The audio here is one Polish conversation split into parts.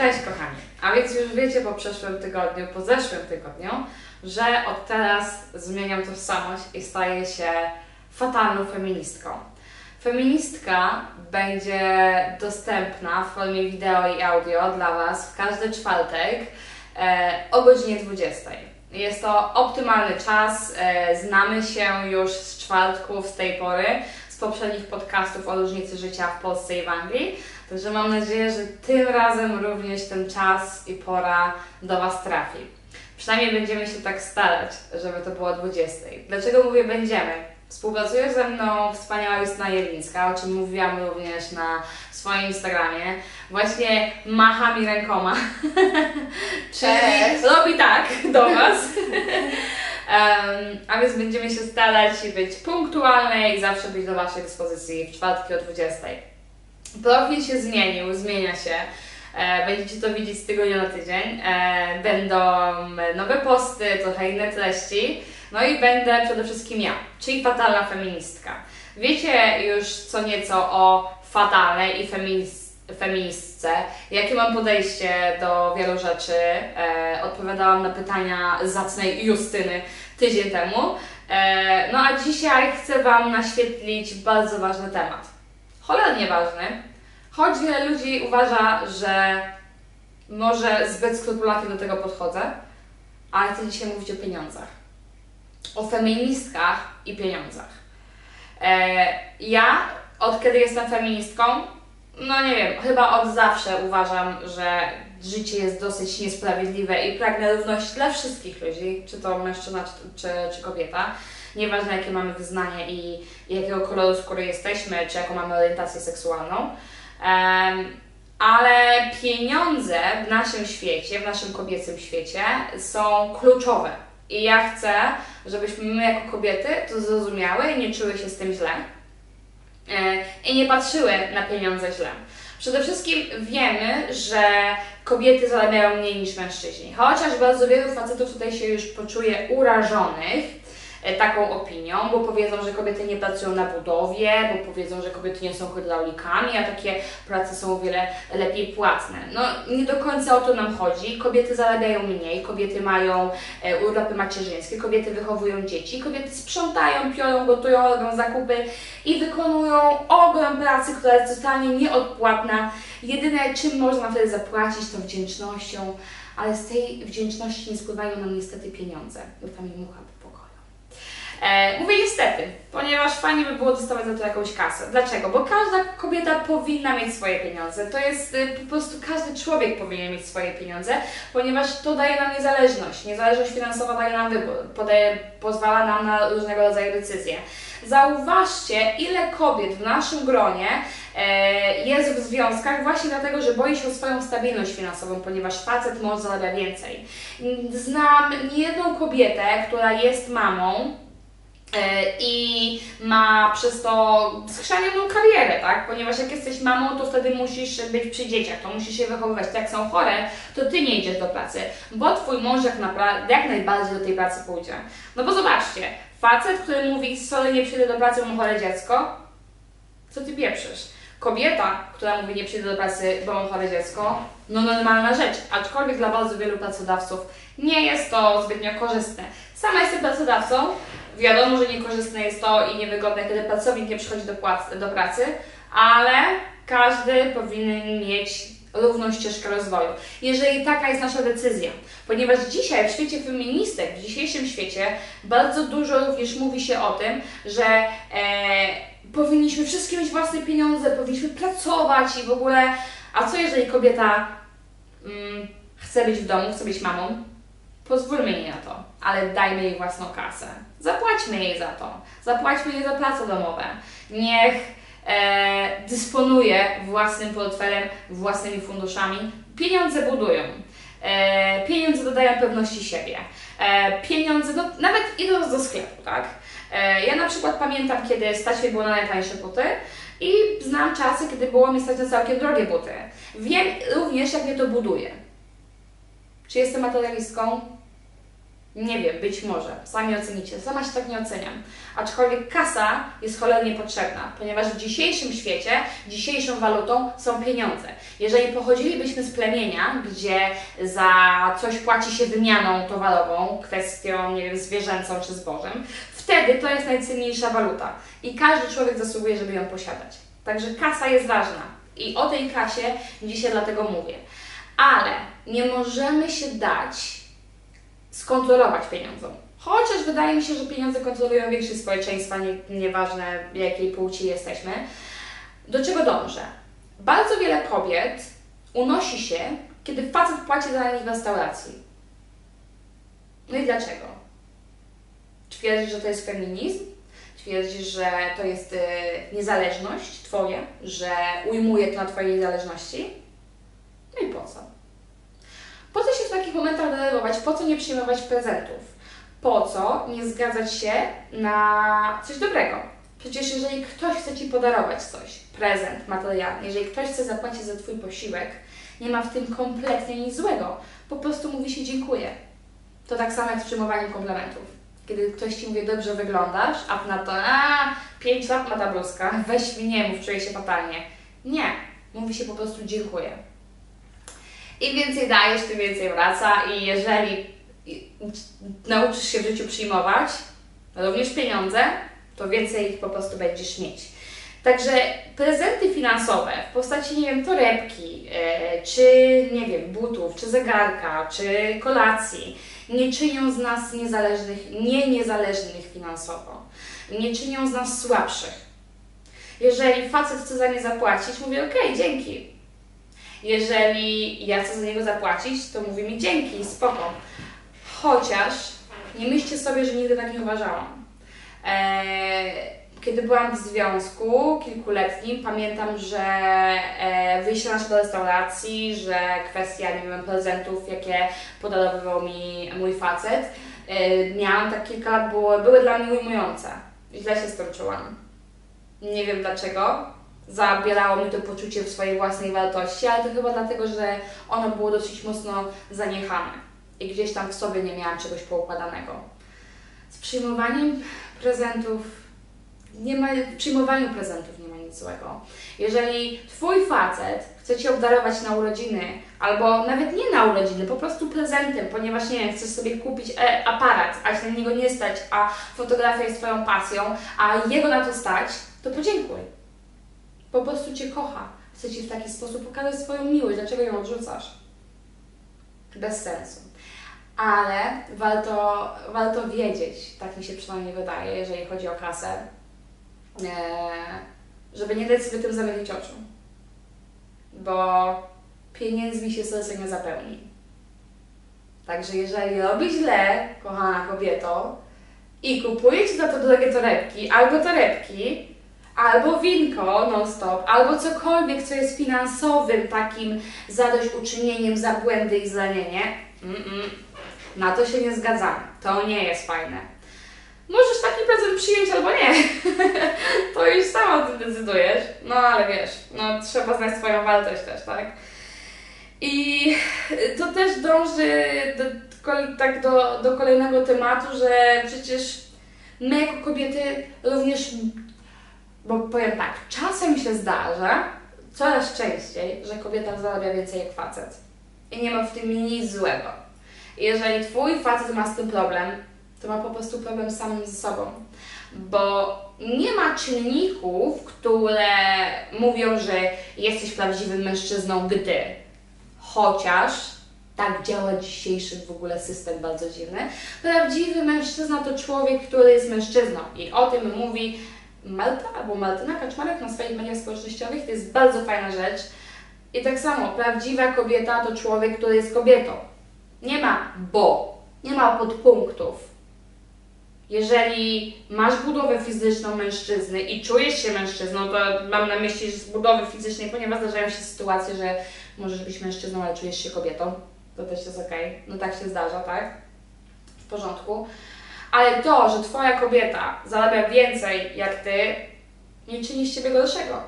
Cześć kochani. A więc już wiecie po przeszłym tygodniu, po zeszłym tygodniu, że od teraz zmieniam tożsamość i staję się fatalną feministką. Feministka będzie dostępna w formie wideo i audio dla Was w każdy czwartek e, o godzinie 20. Jest to optymalny czas, e, znamy się już z czwartków, z tej pory, z poprzednich podcastów o różnicy życia w Polsce i w Anglii. Także mam nadzieję, że tym razem również ten czas i pora do Was trafi. Przynajmniej będziemy się tak starać, żeby to było o 20. Dlaczego mówię będziemy? Współpracuje ze mną wspaniała Justyna Jelińska, o czym mówiłam również na swoim Instagramie. Właśnie macha mi rękoma. Czyli robi tak do Was. Um, a więc będziemy się starać być punktualne i zawsze być do Waszej dyspozycji w czwartki o 20. Profil się zmienił, zmienia się. E, Będziecie to widzieć z tygodnia na tydzień. E, Będą nowe posty, trochę inne treści. No i będę przede wszystkim ja, czyli fatalna feministka. Wiecie już co nieco o fatalnej i feminist feministce, jakie mam podejście do wielu rzeczy. E, odpowiadałam na pytania zacnej Justyny tydzień temu. E, no a dzisiaj chcę Wam naświetlić bardzo ważny temat. Cholernie ważny, choć wiele ludzi uważa, że może zbyt skrupulatnie do tego podchodzę, ale chcę dzisiaj mówić o pieniądzach. O feministkach i pieniądzach. E, ja, od kiedy jestem feministką, no nie wiem, chyba od zawsze uważam, że życie jest dosyć niesprawiedliwe i pragnę równości dla wszystkich ludzi, czy to mężczyzna, czy, czy, czy kobieta. Nieważne jakie mamy wyznanie i, jakiego koloru skóry jesteśmy, czy jaką mamy orientację seksualną. Ale pieniądze w naszym świecie, w naszym kobiecym świecie są kluczowe. I ja chcę, żebyśmy my jako kobiety to zrozumiały i nie czuły się z tym źle. E, I nie patrzyły na pieniądze źle. Przede wszystkim wiemy, że kobiety zarabiają mniej niż mężczyźni. Chociaż bardzo wielu facetów tutaj się już poczuje urażonych taką opinią, bo powiedzą, że kobiety nie pracują na budowie, bo powiedzą, że kobiety nie są hydraulikami, a takie prace są o wiele lepiej płatne. No nie do końca o to nam chodzi. Kobiety zarabiają mniej, kobiety mają e, urlopy macierzyńskie, kobiety wychowują dzieci, kobiety sprzątają, piorą, gotują, robią zakupy i wykonują ogrom pracy, która jest totalnie nieodpłatna. Jedyne czym można wtedy zapłacić to wdzięcznością, ale z tej wdzięczności nie spływają nam niestety pieniądze, bo tam i mucha. E, mówię niestety, ponieważ fajnie by było dostawać za to jakąś kasę. Dlaczego? Bo każda kobieta powinna mieć swoje pieniądze. To jest y, po prostu każdy człowiek powinien mieć swoje pieniądze, ponieważ to daje nam niezależność. Niezależność finansowa daje nam wybór, podaje, pozwala nam na różnego rodzaju decyzje. Zauważcie, ile kobiet w naszym gronie e, jest w związkach właśnie dlatego, że boi się o swoją stabilność finansową, ponieważ facet mąż zarabia więcej. Znam niejedną kobietę, która jest mamą, i ma przez to schrzanioną karierę, tak? Ponieważ jak jesteś mamą, to wtedy musisz być przy dzieciach, to musisz się wychowywać. Jak są chore, to ty nie idziesz do pracy, bo twój mąż jak, jak najbardziej do tej pracy pójdzie. No bo zobaczcie, facet, który mówi, sorry, nie przyjdę do pracy, mam chore dziecko, co ty pieprzysz? Kobieta, która mówi, nie przyjdę do pracy, bo mam chore dziecko, no normalna rzecz, aczkolwiek dla bardzo wielu pracodawców nie jest to zbytnio korzystne. Sama jestem pracodawcą, Wiadomo, że niekorzystne jest to i niewygodne, kiedy pracownik nie przychodzi do, płac- do pracy, ale każdy powinien mieć równą ścieżkę rozwoju. Jeżeli taka jest nasza decyzja, ponieważ dzisiaj w świecie feministek, w dzisiejszym świecie bardzo dużo również mówi się o tym, że e, powinniśmy wszystkie mieć własne pieniądze, powinniśmy pracować i w ogóle, a co jeżeli kobieta mm, chce być w domu, chce być mamą? Pozwólmy jej na to, ale dajmy jej własną kasę. Zapłaćmy jej za to. Zapłaćmy jej za prace domowe. Niech e, dysponuje własnym portfelem, własnymi funduszami. Pieniądze budują. E, pieniądze dodają pewności siebie. E, pieniądze, do, nawet idąc do sklepu, tak? E, ja na przykład pamiętam, kiedy stać mi było na najtańsze buty i znam czasy, kiedy było mi stać na całkiem drogie buty. Wiem również, jak mnie to buduje. Czy jestem materialistką? Nie wiem, być może. Sami ocenicie. Sama się tak nie oceniam. Aczkolwiek kasa jest cholernie potrzebna, ponieważ w dzisiejszym świecie dzisiejszą walutą są pieniądze. Jeżeli pochodzilibyśmy z plemienia, gdzie za coś płaci się wymianą towarową, kwestią, nie wiem, zwierzęcą czy zbożem, wtedy to jest najcenniejsza waluta. I każdy człowiek zasługuje, żeby ją posiadać. Także kasa jest ważna. I o tej kasie dzisiaj dlatego mówię. Ale nie możemy się dać skontrolować pieniądzom. Chociaż wydaje mi się, że pieniądze kontrolują większość społeczeństwa, nie, nieważne jakiej płci jesteśmy. Do czego dążę? Bardzo wiele kobiet unosi się, kiedy facet płaci za nich w restauracji. No i dlaczego? Twierdzisz, że to jest feminizm? Twierdzisz, że to jest y, niezależność Twoja, że ujmuje to na Twojej niezależności? No i po co? Po co się w takich momentach denerwować? Po co nie przyjmować prezentów? Po co nie zgadzać się na coś dobrego? Przecież jeżeli ktoś chce Ci podarować coś, prezent, materiał, jeżeli ktoś chce zapłacić za Twój posiłek, nie ma w tym kompletnie nic złego. Po prostu mówi się dziękuję. To tak samo jak z przyjmowaniem komplementów. Kiedy ktoś Ci mówi, dobrze wyglądasz, a na to, a 5 lat ma ta bluzka, weź mi mów, czuję się fatalnie. Nie. Mówi się po prostu dziękuję. Im więcej dajesz, tym więcej wraca i jeżeli nauczysz się w życiu przyjmować, również pieniądze, to więcej ich po prostu będziesz mieć. Także prezenty finansowe w postaci, nie wiem, torebki, e, czy, nie wiem, butów, czy zegarka, czy kolacji, nie czynią z nas niezależnych, nie niezależnych finansowo. Nie czynią z nas słabszych. Jeżeli facet chce za nie zapłacić, mówię, ok, dzięki, jeżeli ja chcę za niego zapłacić, to mówi mi dzięki, spoko. Chociaż nie myślcie sobie, że nigdy tak nie uważałam. Eee, kiedy byłam w związku kilkuletnim, pamiętam, że e, wyjście do restauracji, że kwestia, nie wiem, prezentów, jakie podarowywał mi mój facet, e, miałam tak kilka lat, były, były dla mnie ujmujące. Źle się skończyłam. Nie wiem dlaczego, zabierało mi to poczucie swojej własnej wartości, ale to chyba dlatego, że ono było dosyć mocno zaniechane i gdzieś tam w sobie nie miałam czegoś poukładanego. Z przyjmowaniem prezentów nie ma, w przyjmowaniu prezentów nie ma nic złego. Jeżeli Twój facet chce Cię obdarować na urodziny, albo nawet nie na urodziny, po prostu prezentem, ponieważ nie wiem, chcesz sobie kupić e, aparat, a się na niego nie stać, a fotografia jest Twoją pasją, a jego na to stać, to podziękuj po prostu Cię kocha. Chce Ci w taki sposób pokazać swoją miłość. Dlaczego ją odrzucasz? Bez sensu. Ale warto, warto wiedzieć, tak mi się przynajmniej wydaje, jeżeli chodzi o kasę, e, żeby nie dać sobie tym zamylić oczu. Bo pieniędzmi się serce nie zapełni. Także jeżeli robi źle, kochana kobieto, i kupujecie za to drogie torebki albo torebki, albo winko non-stop, albo cokolwiek, co jest finansowym takim zadośćuczynieniem za błędy i zranienie, -mm. na to się nie zgadzamy. To nie jest fajne. Możesz taki prezent przyjąć albo nie. to już sama o tym decydujesz. No ale wiesz, no trzeba znać swoją wartość też, tak? I to też dąży do, tak do, do kolejnego tematu, że przecież my jako kobiety również bo powiem tak, czasem się zdarza, coraz częściej, że kobieta zarabia więcej jak facet. I nie ma w tym nic złego. jeżeli Twój facet ma z tym problem, to ma po prostu problem samym ze sobą. Bo nie ma czynników, które mówią, że jesteś prawdziwym mężczyzną, gdy. Chociaż tak działa dzisiejszy w ogóle system bardzo dziwny. Prawdziwy mężczyzna to człowiek, który jest mężczyzną i o tym mówi Malta albo Maltyna Kaczmarek na swoich mediach społecznościowych. To jest bardzo fajna rzecz. I tak samo, prawdziwa kobieta to człowiek, który jest kobietą. Nie ma bo, nie ma podpunktów. Jeżeli masz budowę fizyczną mężczyzny i czujesz się mężczyzną, to mam na myśli z budowy fizycznej, ponieważ zdarzają się sytuacje, że możesz być mężczyzną, ale czujesz się kobietą. To też jest ok. No tak się zdarza, tak? W porządku. Ale to, że Twoja kobieta zarabia więcej jak Ty, nie czyni z Ciebie gorszego.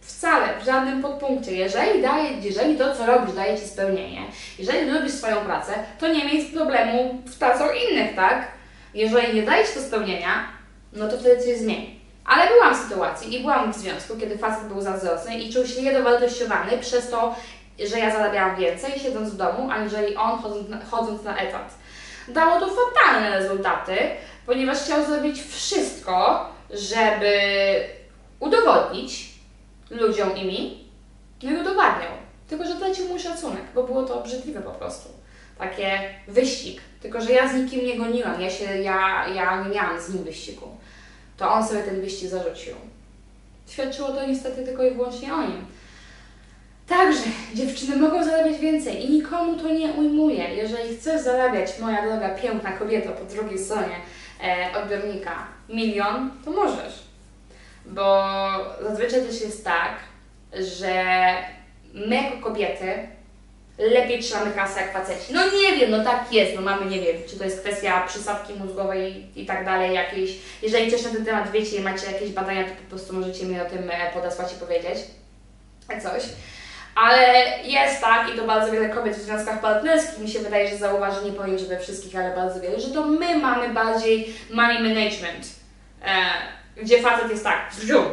Wcale, w żadnym podpunkcie. Jeżeli, daje, jeżeli to, co robisz, daje Ci spełnienie, jeżeli robisz swoją pracę, to nie miej problemu z pracą innych, tak? Jeżeli nie daje Ci to spełnienia, no to wtedy coś zmieni. Ale byłam w sytuacji i byłam w związku, kiedy facet był zazdrosny i czuł się niedowartościowany przez to, że ja zarabiałam więcej siedząc w domu, aniżeli on chodząc na, chodząc na etat. Dało to fatalne rezultaty, ponieważ chciał zrobić wszystko, żeby udowodnić ludziom i mi, no i udowadniał. Tylko, że tracił mój szacunek, bo było to obrzydliwe po prostu. Takie wyścig. Tylko, że ja z nikim nie goniłam, ja, się, ja, ja nie miałam z nim wyścigu. To on sobie ten wyścig zarzucił. Świadczyło to niestety tylko i wyłącznie o nim. Także dziewczyny mogą zarabiać więcej i nikomu to nie ujmuje. Jeżeli chcesz zarabiać, moja droga, piękna kobieto po drugiej stronie e, odbiornika, milion, to możesz. Bo zazwyczaj też jest tak, że my jako kobiety lepiej trzymamy kasę jak faceci. No nie wiem, no tak jest, no mamy, nie wiem, czy to jest kwestia przysadki mózgowej i tak dalej, jakiejś. Jeżeli też na ten temat wiecie i macie jakieś badania, to po prostu możecie mi o tym e, podesłać i powiedzieć coś. Ale jest tak, i to bardzo wiele kobiet w związkach partnerskich, mi się wydaje, że zauważy, nie powiem, że we wszystkich, ale bardzo wiele, że to my mamy bardziej money management, e, gdzie facet jest tak, wziął.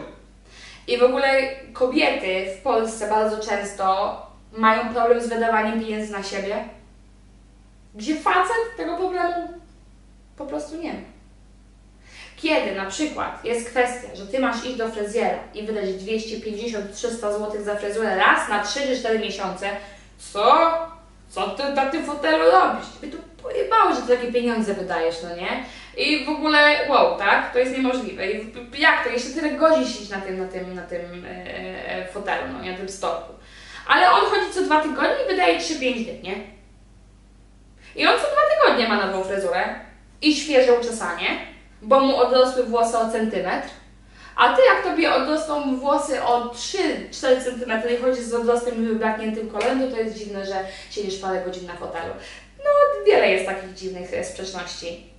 I w ogóle kobiety w Polsce bardzo często mają problem z wydawaniem pieniędzy na siebie, gdzie facet tego problemu po prostu nie ma. Kiedy na przykład jest kwestia, że Ty masz iść do fryzjera i wydać 250-300 zł za fryzurę raz na 3 czy 4 miesiące, co? Co Ty na tym fotelu robisz? By tu pojebało, że Ty takie pieniądze wydajesz, no nie? I w ogóle, wow, tak? To jest niemożliwe. I jak to? Jeszcze tyle godzin siedzieć na tym, na tym, na tym e, e fotelu, no nie? Na tym stoku. Ale on chodzi co dwa tygodnie i wydaje 3-5 dni, nie? I on co dwa tygodnie ma nową fryzurę i świeże uczesanie bo mu odrosły włosy o centymetr, a ty jak tobie odrosną włosy o 3-4 cm i chodzisz z odrostem i wybrakniętym kolem, to to jest dziwne, że siedzisz parę godzin na fotelu. No, wiele jest takich dziwnych e, sprzeczności.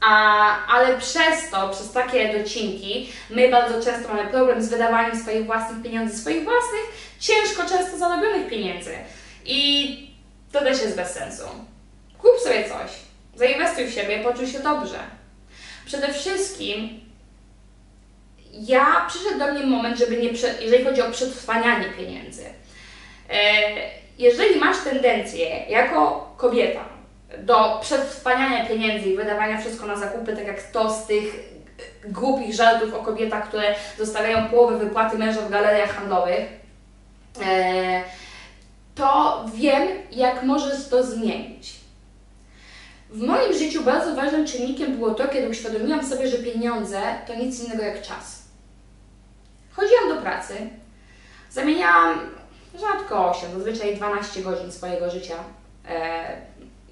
A, ale przez to, przez takie docinki, my bardzo często mamy problem z wydawaniem swoich własnych pieniędzy, swoich własnych, ciężko często zarobionych pieniędzy. I to też jest bez sensu. Kup sobie coś, zainwestuj w siebie, poczuj się dobrze. Przede wszystkim ja przyszedł do mnie moment, żeby nie, jeżeli chodzi o przetrwanianie pieniędzy. E, jeżeli masz tendencję jako kobieta do przetrwaniania pieniędzy i wydawania wszystko na zakupy, tak jak to z tych głupich żartów o kobietach, które zostawiają połowę wypłaty męża w galeriach handlowych, e, to wiem, jak możesz to zmienić. W moim życiu bardzo ważnym czynnikiem było to, kiedy uświadomiłam sobie, że pieniądze to nic innego jak czas. Chodziłam do pracy, zamieniałam rzadko 8, zazwyczaj 12 godzin swojego życia e,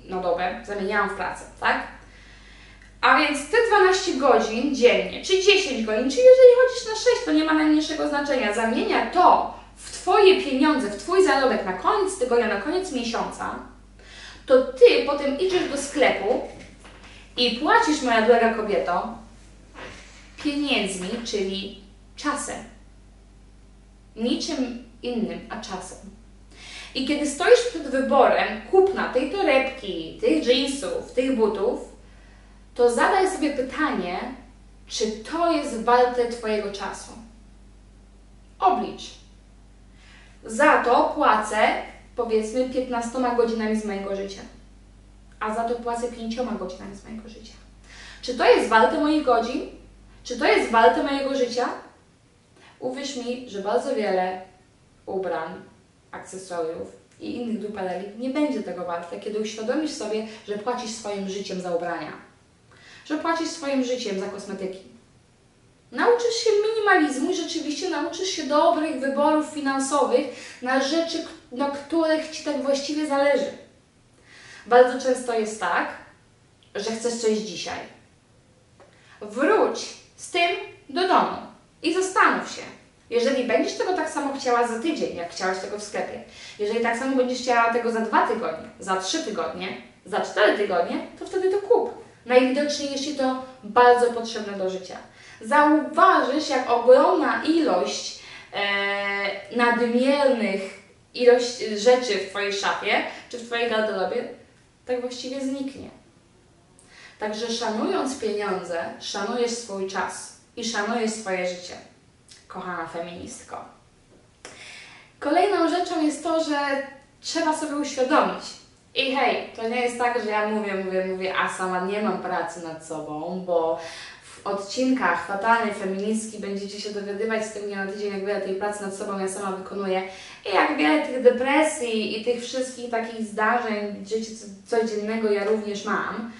na dobę, zamieniałam w pracę, tak? A więc te 12 godzin dziennie, czy 10 godzin, czy jeżeli chodzisz na 6, to nie ma najmniejszego znaczenia. Zamienia to w Twoje pieniądze, w Twój zarobek na koniec tygodnia, na koniec miesiąca, to Ty potem idziesz do sklepu i płacisz, moja droga kobieto, pieniędzmi, czyli czasem. Niczym innym, a czasem. I kiedy stoisz przed wyborem kupna tej torebki, tych jeansów, tych butów, to zadaj sobie pytanie, czy to jest warte Twojego czasu. Oblicz. Za to płacę powiedzmy 15 godzinami z mojego życia, a za to płacę 5 godzinami z mojego życia. Czy to jest warte moich godzin? Czy to jest warte mojego życia? Uwierz mi, że bardzo wiele ubrań, akcesoriów i innych dupeleli nie będzie tego warte, kiedy uświadomisz sobie, że płacisz swoim życiem za ubrania, że płacisz swoim życiem za kosmetyki. Nauczysz się minimalizmu i rzeczywiście nauczysz się dobrych wyborów finansowych na rzeczy, na których Ci tak właściwie zależy. Bardzo często jest tak, że chcesz coś dzisiaj. Wróć z tym do domu i zastanów się. Jeżeli będziesz tego tak samo chciała za tydzień, jak chciałaś tego w sklepie, jeżeli tak samo będziesz chciała tego za dwa tygodnie, za trzy tygodnie, za cztery tygodnie, to wtedy to kup. Najwidoczniej jest Ci to bardzo potrzebne do życia. Zauważysz, jak ogromna ilość e, nadmiernych ilość rzeczy w Twojej szafie czy w Twojej garderobie, tak właściwie zniknie. Także szanując pieniądze, szanujesz swój czas i szanujesz swoje życie, kochana feministko. Kolejną rzeczą jest to, że trzeba sobie uświadomić. I hej, to nie jest tak, że ja mówię, mówię, mówię, a sama nie mam pracy nad sobą, bo odcinkach fatalnej feministki będziecie się dowiadywać z tym dnia na tydzień, jak wiele tej pracy nad sobą ja sama wykonuję i jak wiele tych depresji i tych wszystkich takich zdarzeń życia codziennego ja również mam.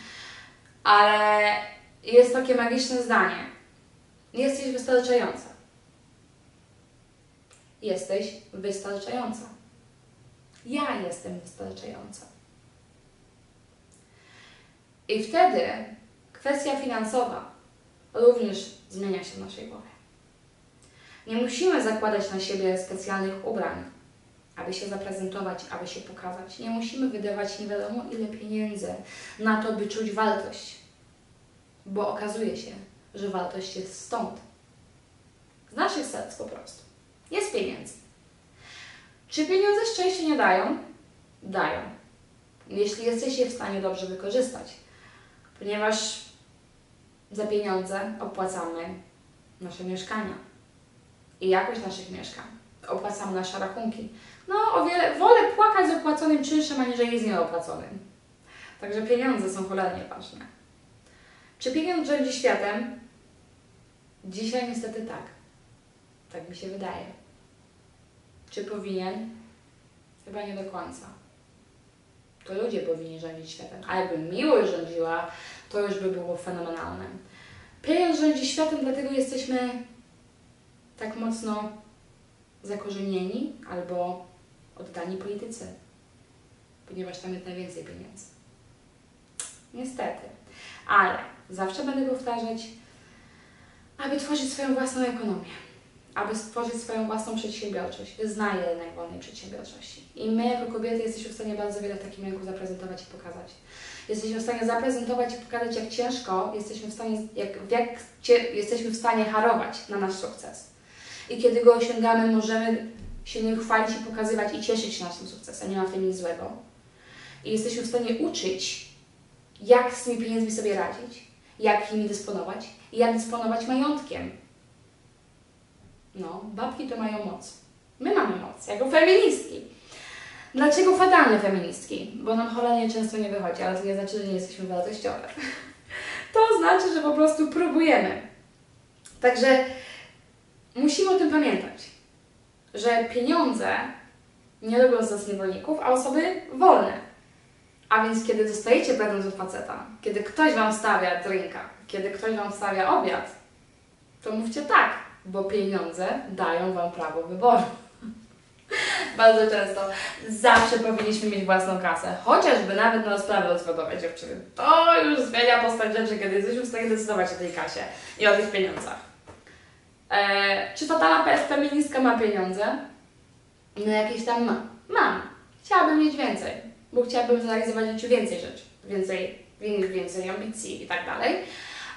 Ale jest takie magiczne zdanie. Jesteś wystarczająca. Jesteś wystarczająca. Ja jestem wystarczająca. I wtedy kwestia finansowa również zmienia się w naszej głowie. Nie musimy zakładać na siebie specjalnych ubrań, aby się zaprezentować, aby się pokazać. Nie musimy wydawać nie wiadomo ile pieniędzy na to, by czuć wartość, bo okazuje się, że wartość jest stąd. Z naszych serc po prostu. Jest pieniędzy. Czy pieniądze szczęście nie dają? Dają. Jeśli jesteś je w stanie dobrze wykorzystać. Ponieważ za pieniądze opłacamy nasze mieszkania i jakość naszych mieszkań. Opłacamy nasze rachunki. No, o wiele wolę płakać z opłaconym czynszem, aniżeli z nieopłaconym. Także pieniądze są cholernie ważne. Czy pieniądz rządzi światem? Dzisiaj niestety tak. Tak mi się wydaje. Czy powinien? Chyba nie do końca. To ludzie powinni rządzić światem. A jakby miłość rządziła, to już by było fenomenalne. Pieniądz rządzi światem, dlatego jesteśmy tak mocno zakorzenieni albo oddani polityce, ponieważ tam jest najwięcej pieniędzy. Niestety. Ale zawsze będę powtarzać, aby tworzyć swoją własną ekonomię, aby stworzyć swoją własną przedsiębiorczość. Znaję rynek wolnej przedsiębiorczości. I my jako kobiety jesteśmy w stanie bardzo wiele w takim rynku zaprezentować i pokazać. Jesteśmy w stanie zaprezentować i pokazać, jak ciężko jesteśmy w stanie, jak, jak jesteśmy w stanie harować na nasz sukces. I kiedy go osiągamy, możemy się nim chwalić i pokazywać i cieszyć się naszym sukcesem. Nie ma w tym nic złego. I jesteśmy w stanie uczyć, jak z tymi pieniędzmi sobie radzić, jak nimi dysponować i jak dysponować majątkiem. No, babki to mają moc. My mamy moc, jako feministki. Dlaczego fatalne feministki? Bo nam cholernie często nie wychodzi, ale to nie znaczy, że nie jesteśmy wartościowe. To znaczy, że po prostu próbujemy. Także musimy o tym pamiętać, że pieniądze nie robią z nas niewolników, a osoby wolne. A więc kiedy dostajecie prezent od faceta, kiedy ktoś Wam stawia drinka, kiedy ktoś Wam stawia obiad, to mówcie tak, bo pieniądze dają Wam prawo wyboru. Bardzo często. Zawsze powinniśmy mieć własną kasę. Chociażby nawet na sprawy rozwodowe dziewczyny. To już zmienia postać rzeczy, kiedy jesteśmy w stanie decydować o tej kasie i o tych pieniądzach. Eee, czy fatalna feministka ma pieniądze? No jakieś tam ma. Mam. Chciałabym mieć więcej, bo chciałabym zrealizować w życiu więcej rzeczy. Więcej, więcej ambicji i tak dalej.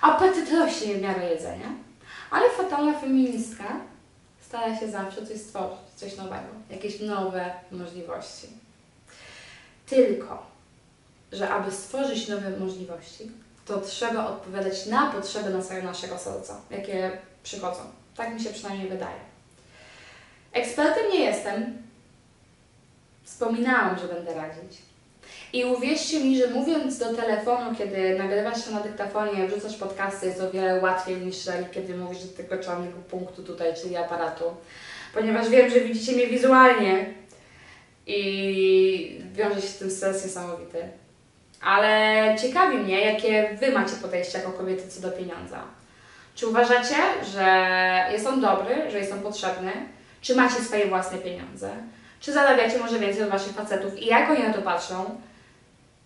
Apetyt rośnie w miarę jedzenia. Ale fatalna feministka stara się zawsze coś stworzyć, coś nowego, jakieś nowe możliwości. Tylko, że aby stworzyć nowe możliwości, to trzeba odpowiadać na potrzeby naszego serca, jakie przychodzą. Tak mi się przynajmniej wydaje. Ekspertem nie jestem. Wspominałam, że będę radzić. I uwierzcie mi, że mówiąc do telefonu, kiedy nagrywasz się na dyktafonie, wrzucasz podcasty, jest o wiele łatwiej niż kiedy mówisz do tego czarnego punktu tutaj, czyli aparatu. Ponieważ wiem, że widzicie mnie wizualnie i wiąże się z tym stres niesamowity. Ale ciekawi mnie, jakie Wy macie podejście jako kobiety co do pieniądza. Czy uważacie, że jest on dobry, że jest on potrzebny? Czy macie swoje własne pieniądze? Czy zarabiacie może więcej od Waszych facetów i jak oni na to patrzą?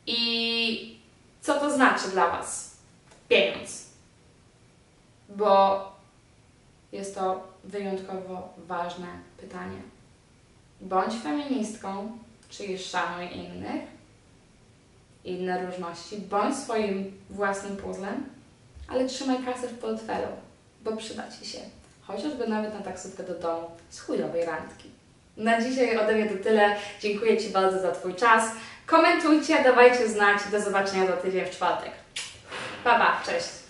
I co to znaczy dla Was pieniądz? Bo jest to wyjątkowo ważne pytanie. Bądź feministką, czyli szanuj innych, inne różności, bądź swoim własnym puzzlem, ale trzymaj kasę w portfelu, bo przyda Ci się. chociażby nawet na taksówkę do domu z chujowej randki. Na dzisiaj ode mnie to tyle. Dziękuję Ci bardzo za Twój czas. Komentujcie, dawajcie znać. Do zobaczenia za tydzień w czwartek. Pa, pa, cześć.